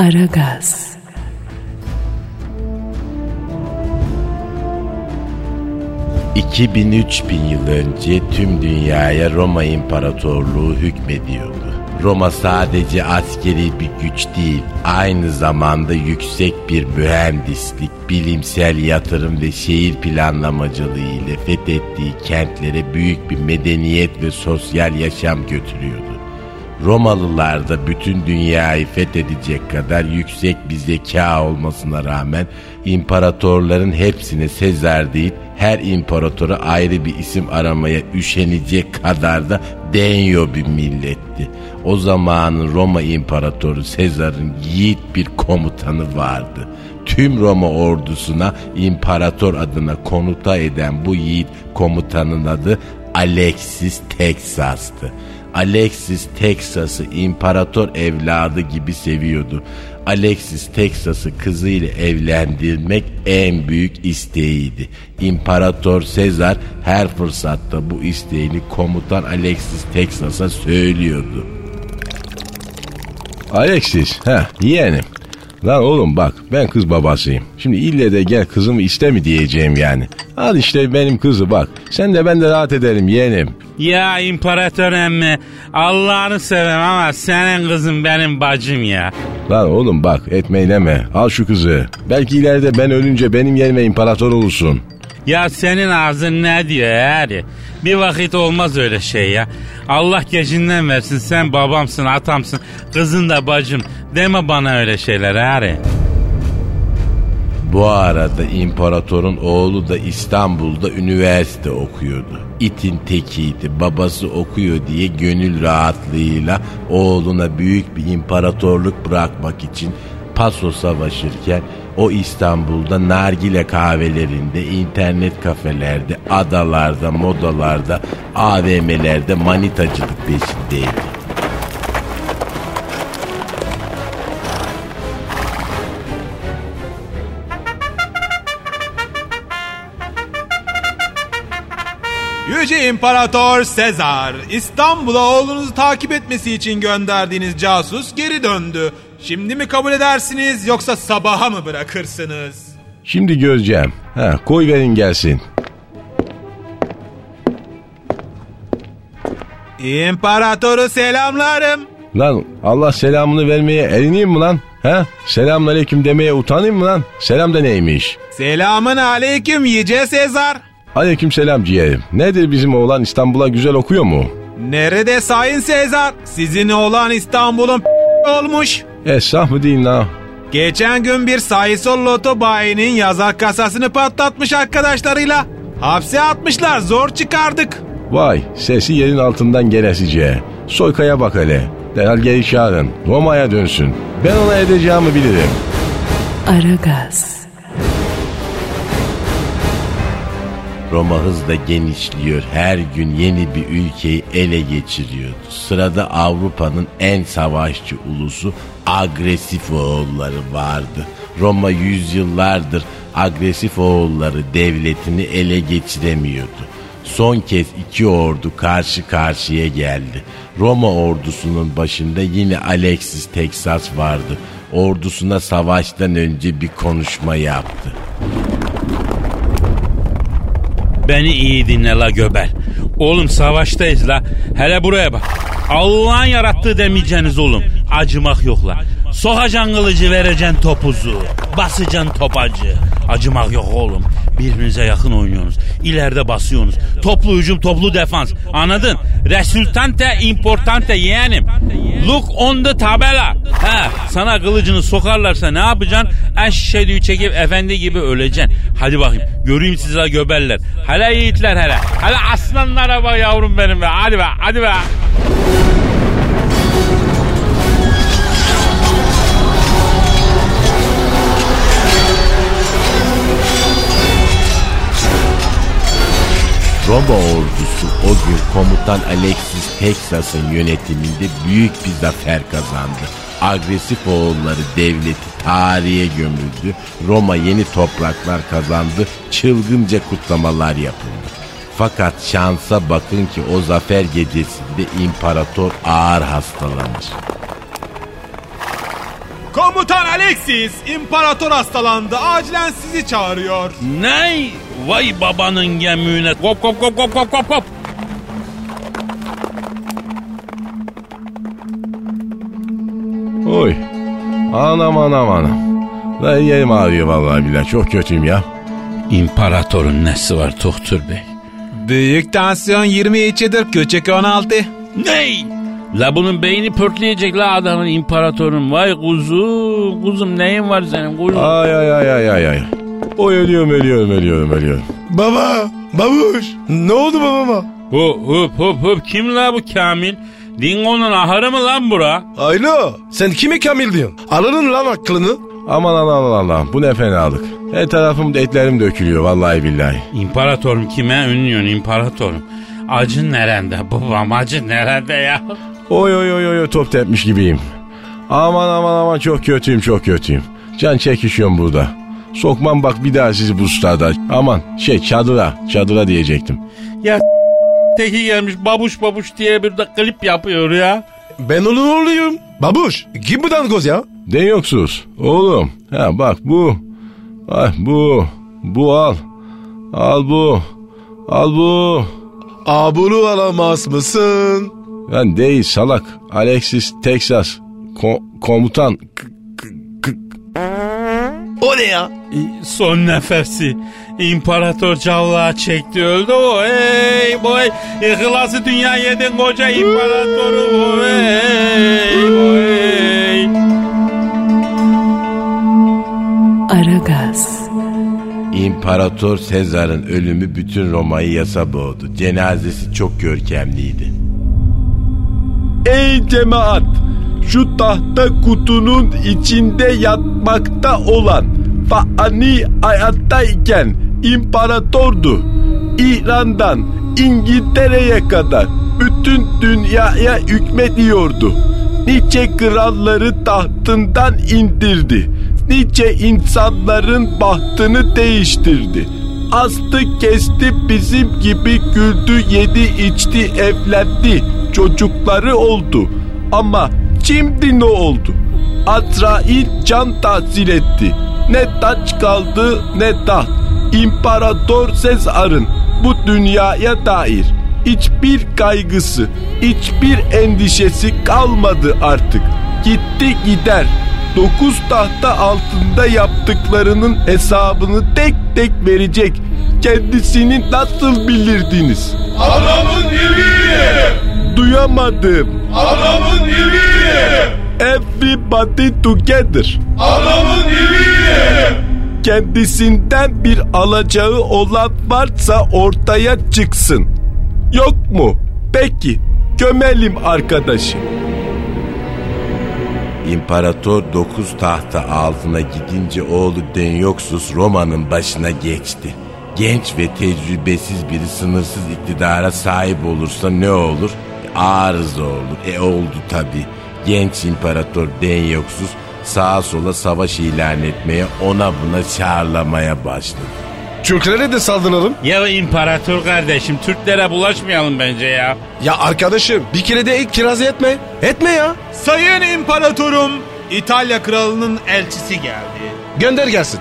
Aragaz. bin yıl önce tüm dünyaya Roma İmparatorluğu hükmediyordu. Roma sadece askeri bir güç değil, aynı zamanda yüksek bir mühendislik, bilimsel yatırım ve şehir planlamacılığı ile fethettiği kentlere büyük bir medeniyet ve sosyal yaşam götürüyordu. Romalılar da bütün dünyayı fethedecek kadar yüksek bir zeka olmasına rağmen imparatorların hepsine Sezar deyip her imparatora ayrı bir isim aramaya üşenecek kadar da denyo bir milletti. O zamanın Roma imparatoru Sezar'ın yiğit bir komutanı vardı. Tüm Roma ordusuna imparator adına konuta eden bu yiğit komutanın adı Alexis Texas'tı. Alexis Texas'ı imparator evladı gibi seviyordu. Alexis Texas'ı kızıyla evlendirmek en büyük isteğiydi. İmparator Sezar her fırsatta bu isteğini komutan Alexis Texas'a söylüyordu. Alexis, ha yeğenim. Lan oğlum bak ben kız babasıyım. Şimdi ille de gel kızımı iste mi diyeceğim yani. Al işte benim kızı bak. Sen de ben de rahat ederim yeğenim. Ya imparator emmi Allah'ını sevem ama senin kızın benim bacım ya. Lan oğlum bak etmeyleme al şu kızı. Belki ileride ben ölünce benim yerime imparator olursun. Ya senin ağzın ne diyor yani? Bir vakit olmaz öyle şey ya. Allah gecinden versin sen babamsın atamsın kızın da bacım deme bana öyle şeyler yani. Bu arada imparatorun oğlu da İstanbul'da üniversite okuyordu. İtin tekiydi babası okuyor diye gönül rahatlığıyla oğluna büyük bir imparatorluk bırakmak için paso savaşırken o İstanbul'da nargile kahvelerinde, internet kafelerde, adalarda, modalarda, AVM'lerde manitacılık peşindeydi. Yüce İmparator Sezar, İstanbul'a oğlunuzu takip etmesi için gönderdiğiniz casus geri döndü. Şimdi mi kabul edersiniz yoksa sabaha mı bırakırsınız? Şimdi göreceğim. Ha, koy verin gelsin. İmparatoru selamlarım. Lan Allah selamını vermeye erineyim mi lan? Ha? Selamünaleyküm demeye utanayım mı lan? Selam da neymiş? Selamın aleyküm Yüce Sezar. Aleyküm selam ciğerim. Nedir bizim oğlan İstanbul'a güzel okuyor mu? Nerede Sayın Sezar? Sizin oğlan İstanbul'un olmuş. Esah mı değil la? Geçen gün bir sayısal loto bayinin yazak kasasını patlatmış arkadaşlarıyla. Hapse atmışlar zor çıkardık. Vay sesi yerin altından gelesice. Soykaya bak hele. Derhal geri çağırın. Roma'ya dönsün. Ben ona edeceğimi bilirim. Aragaz. Roma hızla genişliyor. Her gün yeni bir ülkeyi ele geçiriyordu. Sırada Avrupa'nın en savaşçı ulusu agresif oğulları vardı. Roma yüzyıllardır agresif oğulları devletini ele geçiremiyordu. Son kez iki ordu karşı karşıya geldi. Roma ordusunun başında yine Alexis Texas vardı. Ordusuna savaştan önce bir konuşma yaptı. Beni iyi dinle la göbel. Oğlum savaştayız la. Hele buraya bak. Allah'ın yarattığı demeyeceğiniz oğlum. Acımak yok la. Sokacaksın kılıcı vereceksin topuzu. Basacaksın topacı. Acımak yok oğlum. Birbirinize yakın oynuyorsunuz. İleride basıyorsunuz. Toplu hücum toplu defans. Anladın? Resultante importante yeğenim. Look on the tabela. Ha, sana kılıcını sokarlarsa ne yapacaksın? Eşşedüğü çekip efendi gibi öleceksin. Hadi bakayım. Göreyim sizi la göbeller. Hele yiğitler hele. Hele aslanlara bak yavrum benim be. Hadi be hadi be. Roma ordusu o gün komutan Alexis Texas'ın yönetiminde büyük bir zafer kazandı. Agresif oğulları devleti tarihe gömüldü. Roma yeni topraklar kazandı. Çılgınca kutlamalar yapıldı. Fakat şansa bakın ki o zafer gecesinde imparator ağır hastalanır. Komutan Alexis, imparator hastalandı. Acilen sizi çağırıyor. Ne? Vay babanın gemüğüne. Kop kop kop kop kop kop kop. Oy. Anam anam anam. Lan yerim ağrıyor vallahi billahi. Çok kötüyüm ya. İmparatorun nesi var doktor bey? Büyük tansiyon 22'dir, küçük 16. Ney? La bunun beyni pörtleyecek la adamın imparatorun. Vay kuzum, kuzum neyin var senin kuzum? Ay ay ay ay ay ay. Oy ölüyorum ölüyorum ölüyorum ölüyorum. Baba, babuş. Ne oldu babama? Hop hop hop hop kim la bu Kamil? Dingo'nun ahırı mı lan bura? Alo, sen kime Kamil diyorsun? Aranın lan aklını. Aman aman aman bu ne fenalık. Her tarafım etlerim dökülüyor vallahi billahi. İmparatorum kime ünlüyorsun imparatorum? Acın nerede babam acın nerede ya? Oy oy oy oy top tepmiş gibiyim. Aman aman aman çok kötüyüm çok kötüyüm. Can çekişiyorum burada. Sokmam bak bir daha sizi bu stada. Aman şey çadıra çadıra diyecektim. Ya teki gelmiş babuş babuş diye bir de klip yapıyor ya. Ben onun oğluyum. Babuş, kim bu dangoz ya? Den yoksuz. Oğlum. Ha bak bu. Ay bu. Bu al. Al bu. Al bu. Aa bunu alamaz mısın? Lan değil salak. Alexis Texas. Ko- komutan. O ne ya? Son nefesi imparator cavlağa çekti öldü o hey boy İhlası dünya yedin koca imparatoru o hey boy Aragaz, İmparator Sezar'ın ölümü bütün Roma'yı yasa boğdu. Cenazesi çok görkemliydi. Ey cemaat! Şu tahta kutunun içinde yatmakta olan Fani hayattayken imparatordu. İran'dan İngiltere'ye kadar bütün dünyaya hükmediyordu. Nice kralları tahtından indirdi. Nice insanların bahtını değiştirdi. Astı kesti bizim gibi güldü yedi içti evlendi çocukları oldu ama şimdi ne oldu? Azrail can tahsil etti ne taç kaldı ne taht İmparator Sezar'ın bu dünyaya dair hiçbir kaygısı hiçbir endişesi kalmadı artık gitti gider dokuz tahta altında yaptıklarının hesabını tek tek verecek. Kendisini nasıl bilirdiniz? Adamın evi! Duyamadım. Adamın evi! Everybody together. Adamın evi! Kendisinden bir alacağı olan varsa ortaya çıksın. Yok mu? Peki gömelim arkadaşı. İmparator 9 tahta altına gidince oğlu Denyoxus Roma'nın başına geçti. Genç ve tecrübesiz biri sınırsız iktidara sahip olursa ne olur? E, arıza olur. E oldu tabi. Genç imparator Denyoxus sağa sola savaş ilan etmeye ona buna çağrılamaya başladı. Türklere de saldıralım. Ya imparator kardeşim Türklere bulaşmayalım bence ya. Ya arkadaşım bir kere de ilk kiraz etme. Etme ya. Sayın imparatorum, İtalya kralının elçisi geldi. Gönder gelsin.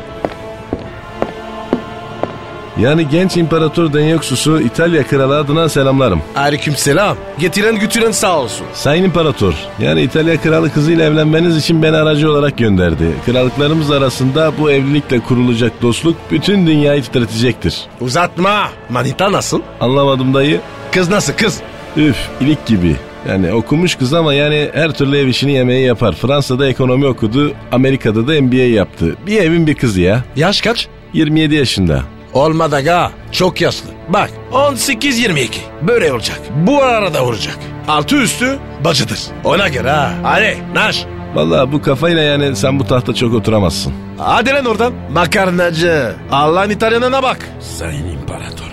Yani genç imparator Denyoxus'u İtalya kralı adına selamlarım. Aleyküm selam. Getiren götüren sağ olsun. Sayın İmparator, yani İtalya kralı kızıyla evlenmeniz için beni aracı olarak gönderdi. Krallıklarımız arasında bu evlilikle kurulacak dostluk bütün dünyayı titretecektir. Uzatma. Manita nasıl? Anlamadım dayı. Kız nasıl kız? Üf, ilik gibi. Yani okumuş kız ama yani her türlü ev işini yemeği yapar. Fransa'da ekonomi okudu, Amerika'da da MBA yaptı. Bir evin bir kızı ya. Yaş kaç? 27 yaşında. Olmadı aga. Çok yaşlı. Bak 18-22. Böyle olacak. Bu arada vuracak. Altı üstü bacıdır. Ona göre ha. Hadi naş. Vallahi bu kafayla yani sen bu tahta çok oturamazsın. Hadi lan oradan. Makarnacı. Allah'ın İtalyanına bak. Sayın imparator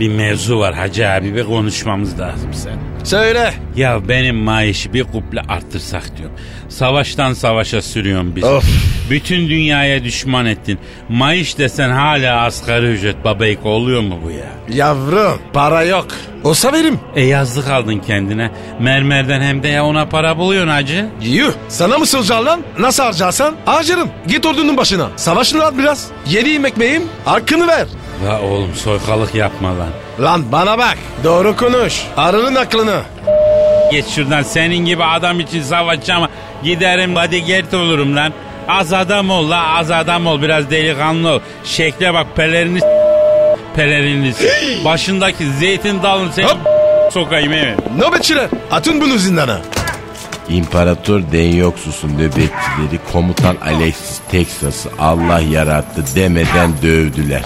bir mevzu var Hacı abi bir konuşmamız lazım sen. Söyle. Ya benim maaşı bir kuple arttırsak diyorum. Savaştan savaşa sürüyorsun bizi. Of. Bütün dünyaya düşman ettin. Maaş desen hala asgari ücret babayık oluyor mu bu ya? Yavrum para yok. Olsa verim. E yazlık aldın kendine. Mermerden hem de ya ona para buluyorsun hacı. Yuh sana mı soracağım lan? Nasıl harcarsan? Harcarım. Git ordunun başına. Savaşını al biraz. Yediğim ekmeğim hakkını ver. La oğlum soykalık yapma lan. Lan bana bak. Doğru konuş. Arının aklını. Geç şuradan senin gibi adam için savaşacağım. Giderim hadi gert olurum lan. Az adam ol la az adam ol biraz delikanlı ol. Şekle bak pelerini pelerini Başındaki zeytin dalını seni Hop. sokayım evet. Nöbetçiler atın bunu zindana. İmparator Denyoksus'un nöbetçileri komutan Alexis Texas'ı Allah yarattı demeden dövdüler.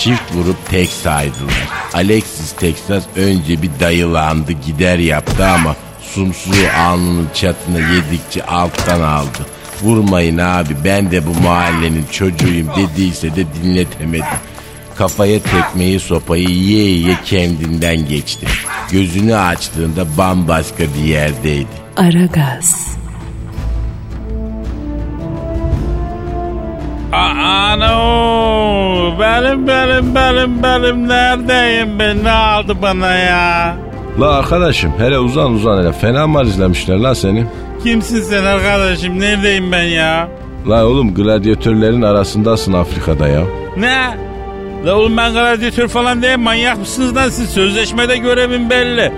Çift vurup tek saydılar. Alexis Texas önce bir dayılandı gider yaptı ama sumsuğu alnının çatına yedikçe alttan aldı. Vurmayın abi ben de bu mahallenin çocuğuyum dediyse de dinletemedi. Kafaya tekmeyi sopayı yiye yiye kendinden geçti. Gözünü açtığında bambaşka bir yerdeydi. Aragaz, benim benim benim benim neredeyim ben ne aldı bana ya? La arkadaşım hele uzan uzan hele fena mı izlemişler la seni? Kimsin sen arkadaşım neredeyim ben ya? La oğlum gladyatörlerin arasındasın Afrika'da ya. Ne? La oğlum ben gladyatör falan değilim manyak mısınız lan siz? Sözleşmede görevim belli.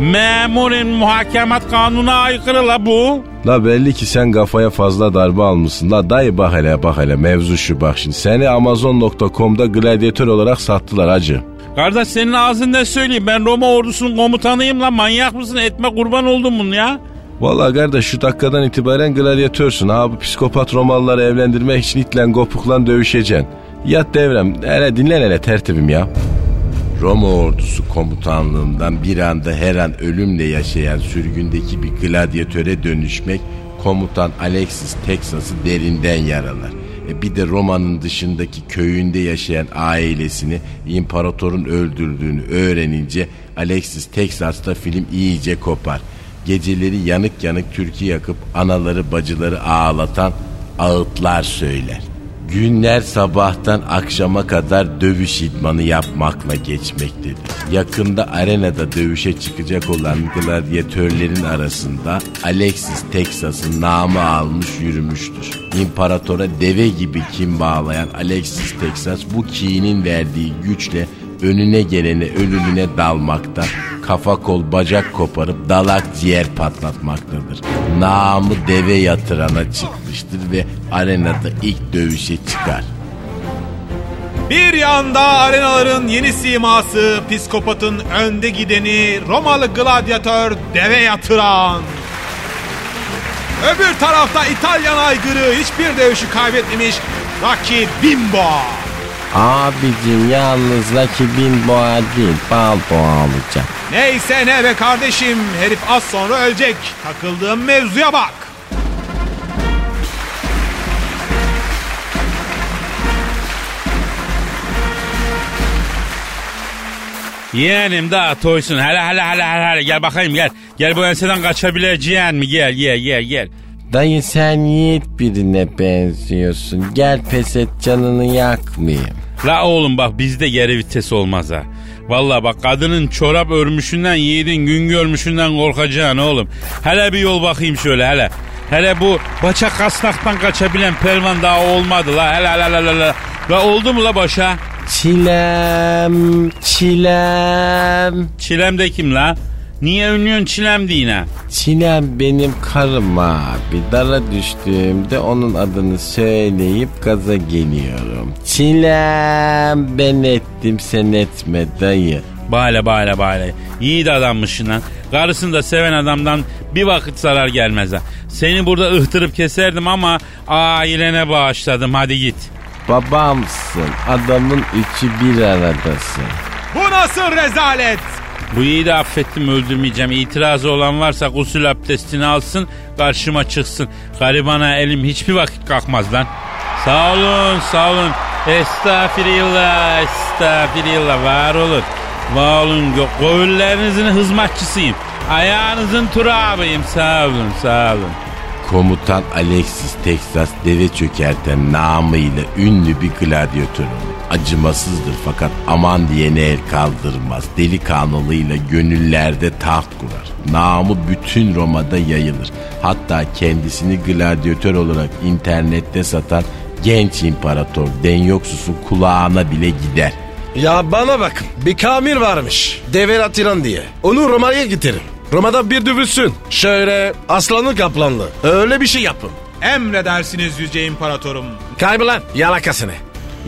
Memurin muhakemat kanuna aykırı la bu. La belli ki sen kafaya fazla darbe almışsın. La dayı bak hele bak hele mevzu şu bak şimdi. Seni Amazon.com'da gladyatör olarak sattılar hacı. Kardeş senin ağzın ne söyleyeyim ben Roma ordusunun komutanıyım lan manyak mısın etme kurban oldum bunu ya. Vallahi kardeş şu dakikadan itibaren gladyatörsün. Ha bu psikopat Romalıları evlendirmek için itle kopukla dövüşeceksin. Yat devrem. Hele dinlen hele tertibim ya. Roma ordusu komutanlığından bir anda her an ölümle yaşayan sürgündeki bir gladyatöre dönüşmek komutan Alexis Texas'ı derinden yaralar. E bir de Roma'nın dışındaki köyünde yaşayan ailesini imparatorun öldürdüğünü öğrenince Alexis Texas'ta film iyice kopar. Geceleri yanık yanık türkü yakıp anaları bacıları ağlatan ağıtlar söyler. Günler sabahtan akşama kadar dövüş idmanı yapmakla geçmektedir. Yakında arenada dövüşe çıkacak olan gladyatörlerin arasında Alexis Texas'ın namı almış yürümüştür. İmparatora deve gibi kim bağlayan Alexis Texas bu kinin verdiği güçle önüne gelene ölümüne dalmakta, kafa kol bacak koparıp dalak ciğer patlatmaktadır. Namı deve yatırana çıkmıştır ve arenada ilk dövüşe çıkar. Bir yanda arenaların yeni siması, psikopatın önde gideni, Romalı gladyatör deve yatıran. Öbür tarafta İtalyan aygırı hiçbir dövüşü kaybetmemiş Rocky Bimbo. Abicim yalnız rakibin boğa değil bal boğa olacak. Neyse ne be kardeşim herif az sonra ölecek. Takıldığım mevzuya bak. Yeğenim daha toysun. Hele hele hele hele hele gel bakayım gel. Gel bu enseden kaçabileceğin mi? Gel gel gel gel. Dayı sen yiğit birine benziyorsun. Gel pes et canını yakmayayım. La oğlum bak bizde geri vites olmaz ha. Vallahi bak kadının çorap örmüşünden yiğidin gün görmüşünden korkacaksın oğlum. Hele bir yol bakayım şöyle hele. Hele bu baça kasnaktan kaçabilen pelvan daha olmadı la. Hele hele hele hele. La oldu mu la başa? Çilem, çilem. Çilem de kim la? Niye ünlüyorsun çilem diyine? Çilem benim karım abi. Dara düştüğümde onun adını söyleyip gaza geliyorum. Çilem ben ettim sen etme dayı. Bale bale bale. Yiğit adammışsın lan. Karısını da seven adamdan bir vakit zarar gelmez ha. Seni burada ıhtırıp keserdim ama ailene bağışladım hadi git. Babamsın adamın üçü bir aradasın. Bu nasıl rezalet? Bu yiğidi affettim öldürmeyeceğim. İtirazı olan varsa gusül abdestini alsın karşıma çıksın. Garibana elim hiçbir vakit kalkmaz lan. Sağ olun sağ olun. Estağfirullah estağfirullah var olun. Var olun gövüllerinizin hizmetçisiyim. Ayağınızın turabıyım sağ olun sağ olun. Komutan Alexis Texas deve çökerten namıyla ünlü bir gladyatör. Acımasızdır fakat aman diyene el kaldırmaz. Delikanlılığıyla gönüllerde taht kurar. Namı bütün Roma'da yayılır. Hatta kendisini gladyatör olarak internette satan genç imparator Denyoksus'un kulağına bile gider. Ya bana bakın bir kamir varmış. Dever atiran diye. Onu Roma'ya getirin. Roma'da bir dövülsün. Şöyle aslanlı kaplanlı. Öyle bir şey yapın. Emredersiniz Yüce İmparatorum. Kaybolan yalakasını.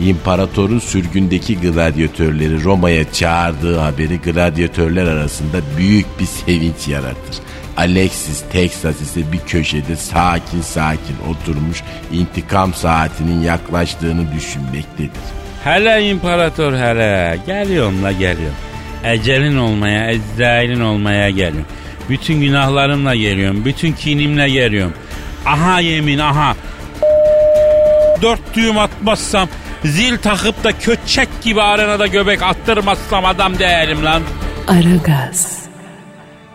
İmparatorun sürgündeki gladyatörleri Roma'ya çağırdığı haberi gladyatörler arasında büyük bir sevinç yaratır. Alexis Texas ise bir köşede sakin sakin oturmuş intikam saatinin yaklaştığını düşünmektedir. Hele imparator hele. Geliyorum la geliyorum. Ecelin olmaya, Ezrail'in olmaya geliyorum. Bütün günahlarımla geliyorum. Bütün kinimle geliyorum. Aha yemin aha. Dört düğüm atmazsam, zil takıp da köçek gibi arenada göbek attırmazsam adam değilim lan. Aragaz,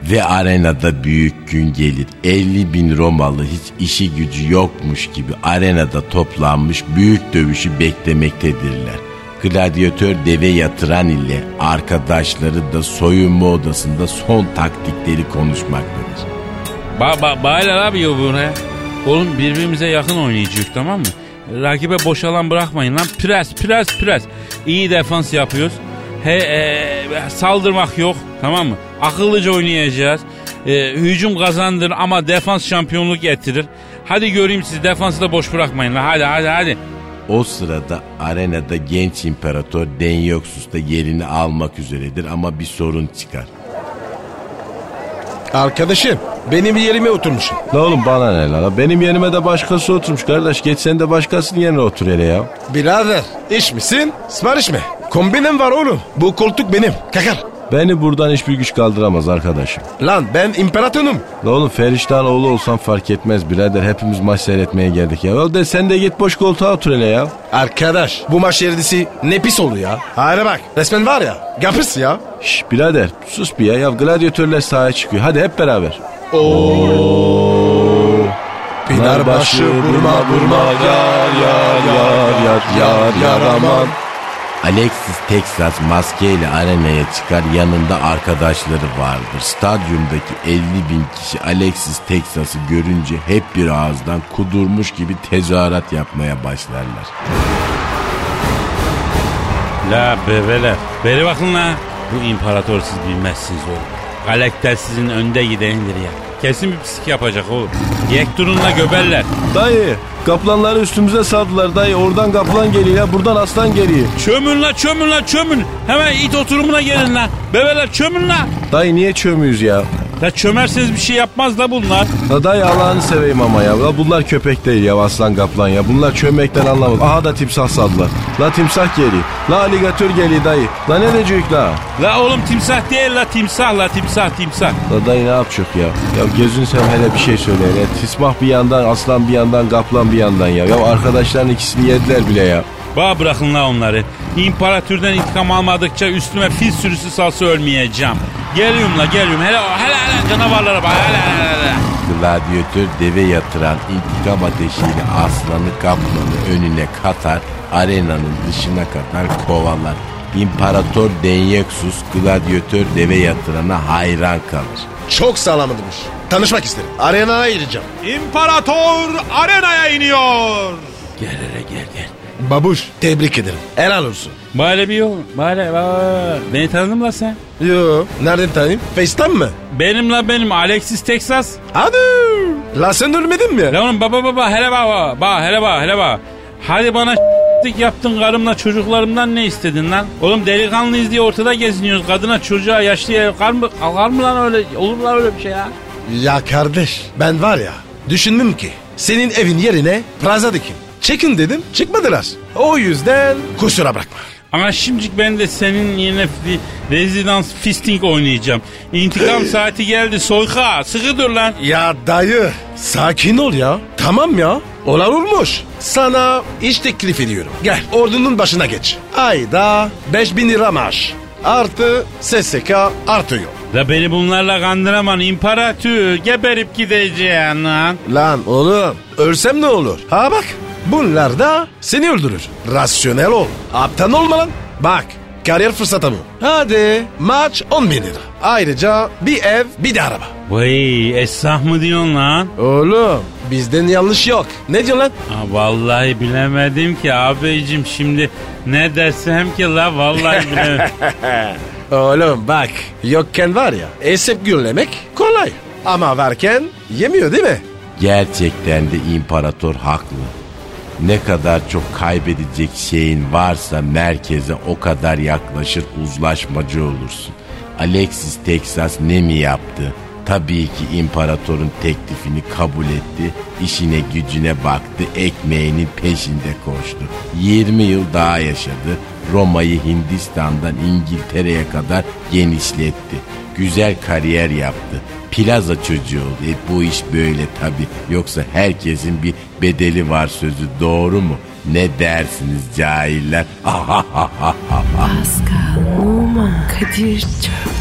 Ve arenada büyük gün gelir. 50 bin Romalı hiç işi gücü yokmuş gibi arenada toplanmış büyük dövüşü beklemektedirler. Gladyatör deve yatıran ile arkadaşları da soyunma odasında son taktikleri konuşmaktadır. Ba ba baylar abi ya buraya. Oğlum birbirimize yakın oynayacağız tamam mı? Rakibe boş alan bırakmayın lan. Pres pres pres. İyi defans yapıyoruz. He, e, saldırmak yok tamam mı? Akıllıca oynayacağız. E, hücum kazandır ama defans şampiyonluk getirir. Hadi göreyim siz defansı da boş bırakmayın lan. Hadi hadi hadi. O sırada arenada genç imparator Denyoksus da yerini almak üzeredir ama bir sorun çıkar. Arkadaşım benim yerime oturmuşsun. La oğlum bana ne la? Benim yerime de başkası oturmuş kardeş. Geç sen de başkasının yerine otur hele ya. Birader iş misin? Sipariş mi? Kombinem var oğlum. Bu koltuk benim. Kakar. Beni buradan hiçbir güç kaldıramaz arkadaşım. Lan ben imparatonum. La oğlum Feriştah'ın oğlu olsan fark etmez birader. Hepimiz maç seyretmeye geldik ya. Ya de sen de git boş koltuğa otur hele ya. Arkadaş bu maç yeridisi ne pis oldu ya. Hayır bak resmen var ya. Gapıs ya. Şş birader sus bir ya. Ya gladyatörler sahaya çıkıyor. Hadi hep beraber. Pınarbaşı vurma vurma yar yar yar yar yar yar aman. Alexis Texas maskeyle arenaya çıkar yanında arkadaşları vardır. Stadyumdaki 50 bin kişi Alexis Texas'ı görünce hep bir ağızdan kudurmuş gibi tezahürat yapmaya başlarlar. La bebeler. Beri bakın la. Bu imparator siz bilmezsiniz oğlum. Galakter sizin önde gidenidir ya. Kesin bir pislik yapacak oğlum. Yek durunla göberler. Dayı kaplanları üstümüze saldılar dayı. Oradan kaplan geliyor buradan aslan geliyor. Çömün la çömün la çömün. Hemen it oturumuna gelin la. Bebeler çömün la. Dayı niye çömüyoruz ya? La çömerseniz bir şey yapmaz da bunlar. La dayı Allah'ını seveyim ama ya. La bunlar köpek değil ya aslan kaplan ya. Bunlar çömekten anlamaz. Aha da timsah saldılar. La timsah geliyor. La aligatör geliyor dayı. La ne diyecek la? La oğlum timsah değil la timsah la timsah timsah. La dayı ne yapacak ya? Ya gözün sen hele bir şey söyle. Ya. Tismah bir yandan, aslan bir yandan, kaplan bir yandan ya. Ya arkadaşların ikisini yediler bile ya. Bana bırakın la onları. İmparatörden intikam almadıkça üstüme fil sürüsü salsa ölmeyeceğim. Geliyorum la geliyorum. Hele hele hele canavarlara bak hele hele hele. Gladyatör deve yatıran intikam ateşiyle aslanı kaplanı önüne katar, arenanın dışına kadar kovalar. İmparator Denyeksus gladyatör deve yatırana hayran kalır. Çok sağlamdırmış. Tanışmak isterim. Arenaya gireceğim. İmparator arenaya iniyor. Gel hele gel gel. Babuş tebrik ederim. Helal olsun. Böyle bir yol. Böyle. Beni tanıdın mı la sen? Yo nereden tanıyayım? Face'ten mi? Benim la benim Alexis Texas. Hadi. La sen ölmedin mi? La oğlum baba baba hele baba. Bak hele bak hele bak. Hadi bana yaptın karımla çocuklarımdan ne istedin lan? Oğlum delikanlıyız diye ortada geziniyoruz. Kadına çocuğa yaşlıya kar mı, kar mı lan öyle? Olur mu lan öyle bir şey ya? Ya kardeş ben var ya düşündüm ki senin evin yerine plaza dikin. Çekin dedim çıkmadılar. O yüzden kusura bakma. Ama şimdilik ben de senin yerine fi- rezidans fisting oynayacağım. İntikam saati geldi soyka sıkı dur lan. Ya dayı sakin ol ya. Tamam ya. Olan olmuş. Sana iş teklif ediyorum. Gel ordunun başına geç. Ayda 5000 lira maaş. artı SSK artı yol. La beni bunlarla kandıraman imparator geberip gideceğim lan. Lan oğlum ölsem ne olur? Ha bak bunlar da seni öldürür. Rasyonel ol. Aptal olma lan. Bak kariyer fırsatı bu. Hadi maç 10 bin lira. Ayrıca bir ev bir de araba. Vay esnaf mı diyorsun lan? Oğlum bizden yanlış yok. Ne diyorsun lan? Ha, vallahi bilemedim ki abicim şimdi ne desem ki la vallahi bilemedim. Oğlum bak yokken var ya esip gürlemek kolay. Ama varken yemiyor değil mi? Gerçekten de imparator haklı. Ne kadar çok kaybedecek şeyin varsa merkeze o kadar yaklaşır uzlaşmacı olursun. Alexis Texas ne mi yaptı? Tabii ki imparatorun teklifini kabul etti. işine gücüne baktı. Ekmeğinin peşinde koştu. 20 yıl daha yaşadı. Roma'yı Hindistan'dan İngiltere'ye kadar genişletti. Güzel kariyer yaptı. Plaza çocuğu oldu. E, bu iş böyle tabii. Yoksa herkesin bir bedeli var sözü doğru mu? Ne dersiniz cahiller? Pascal, Oman, Kadir çok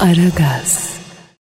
Aragaz.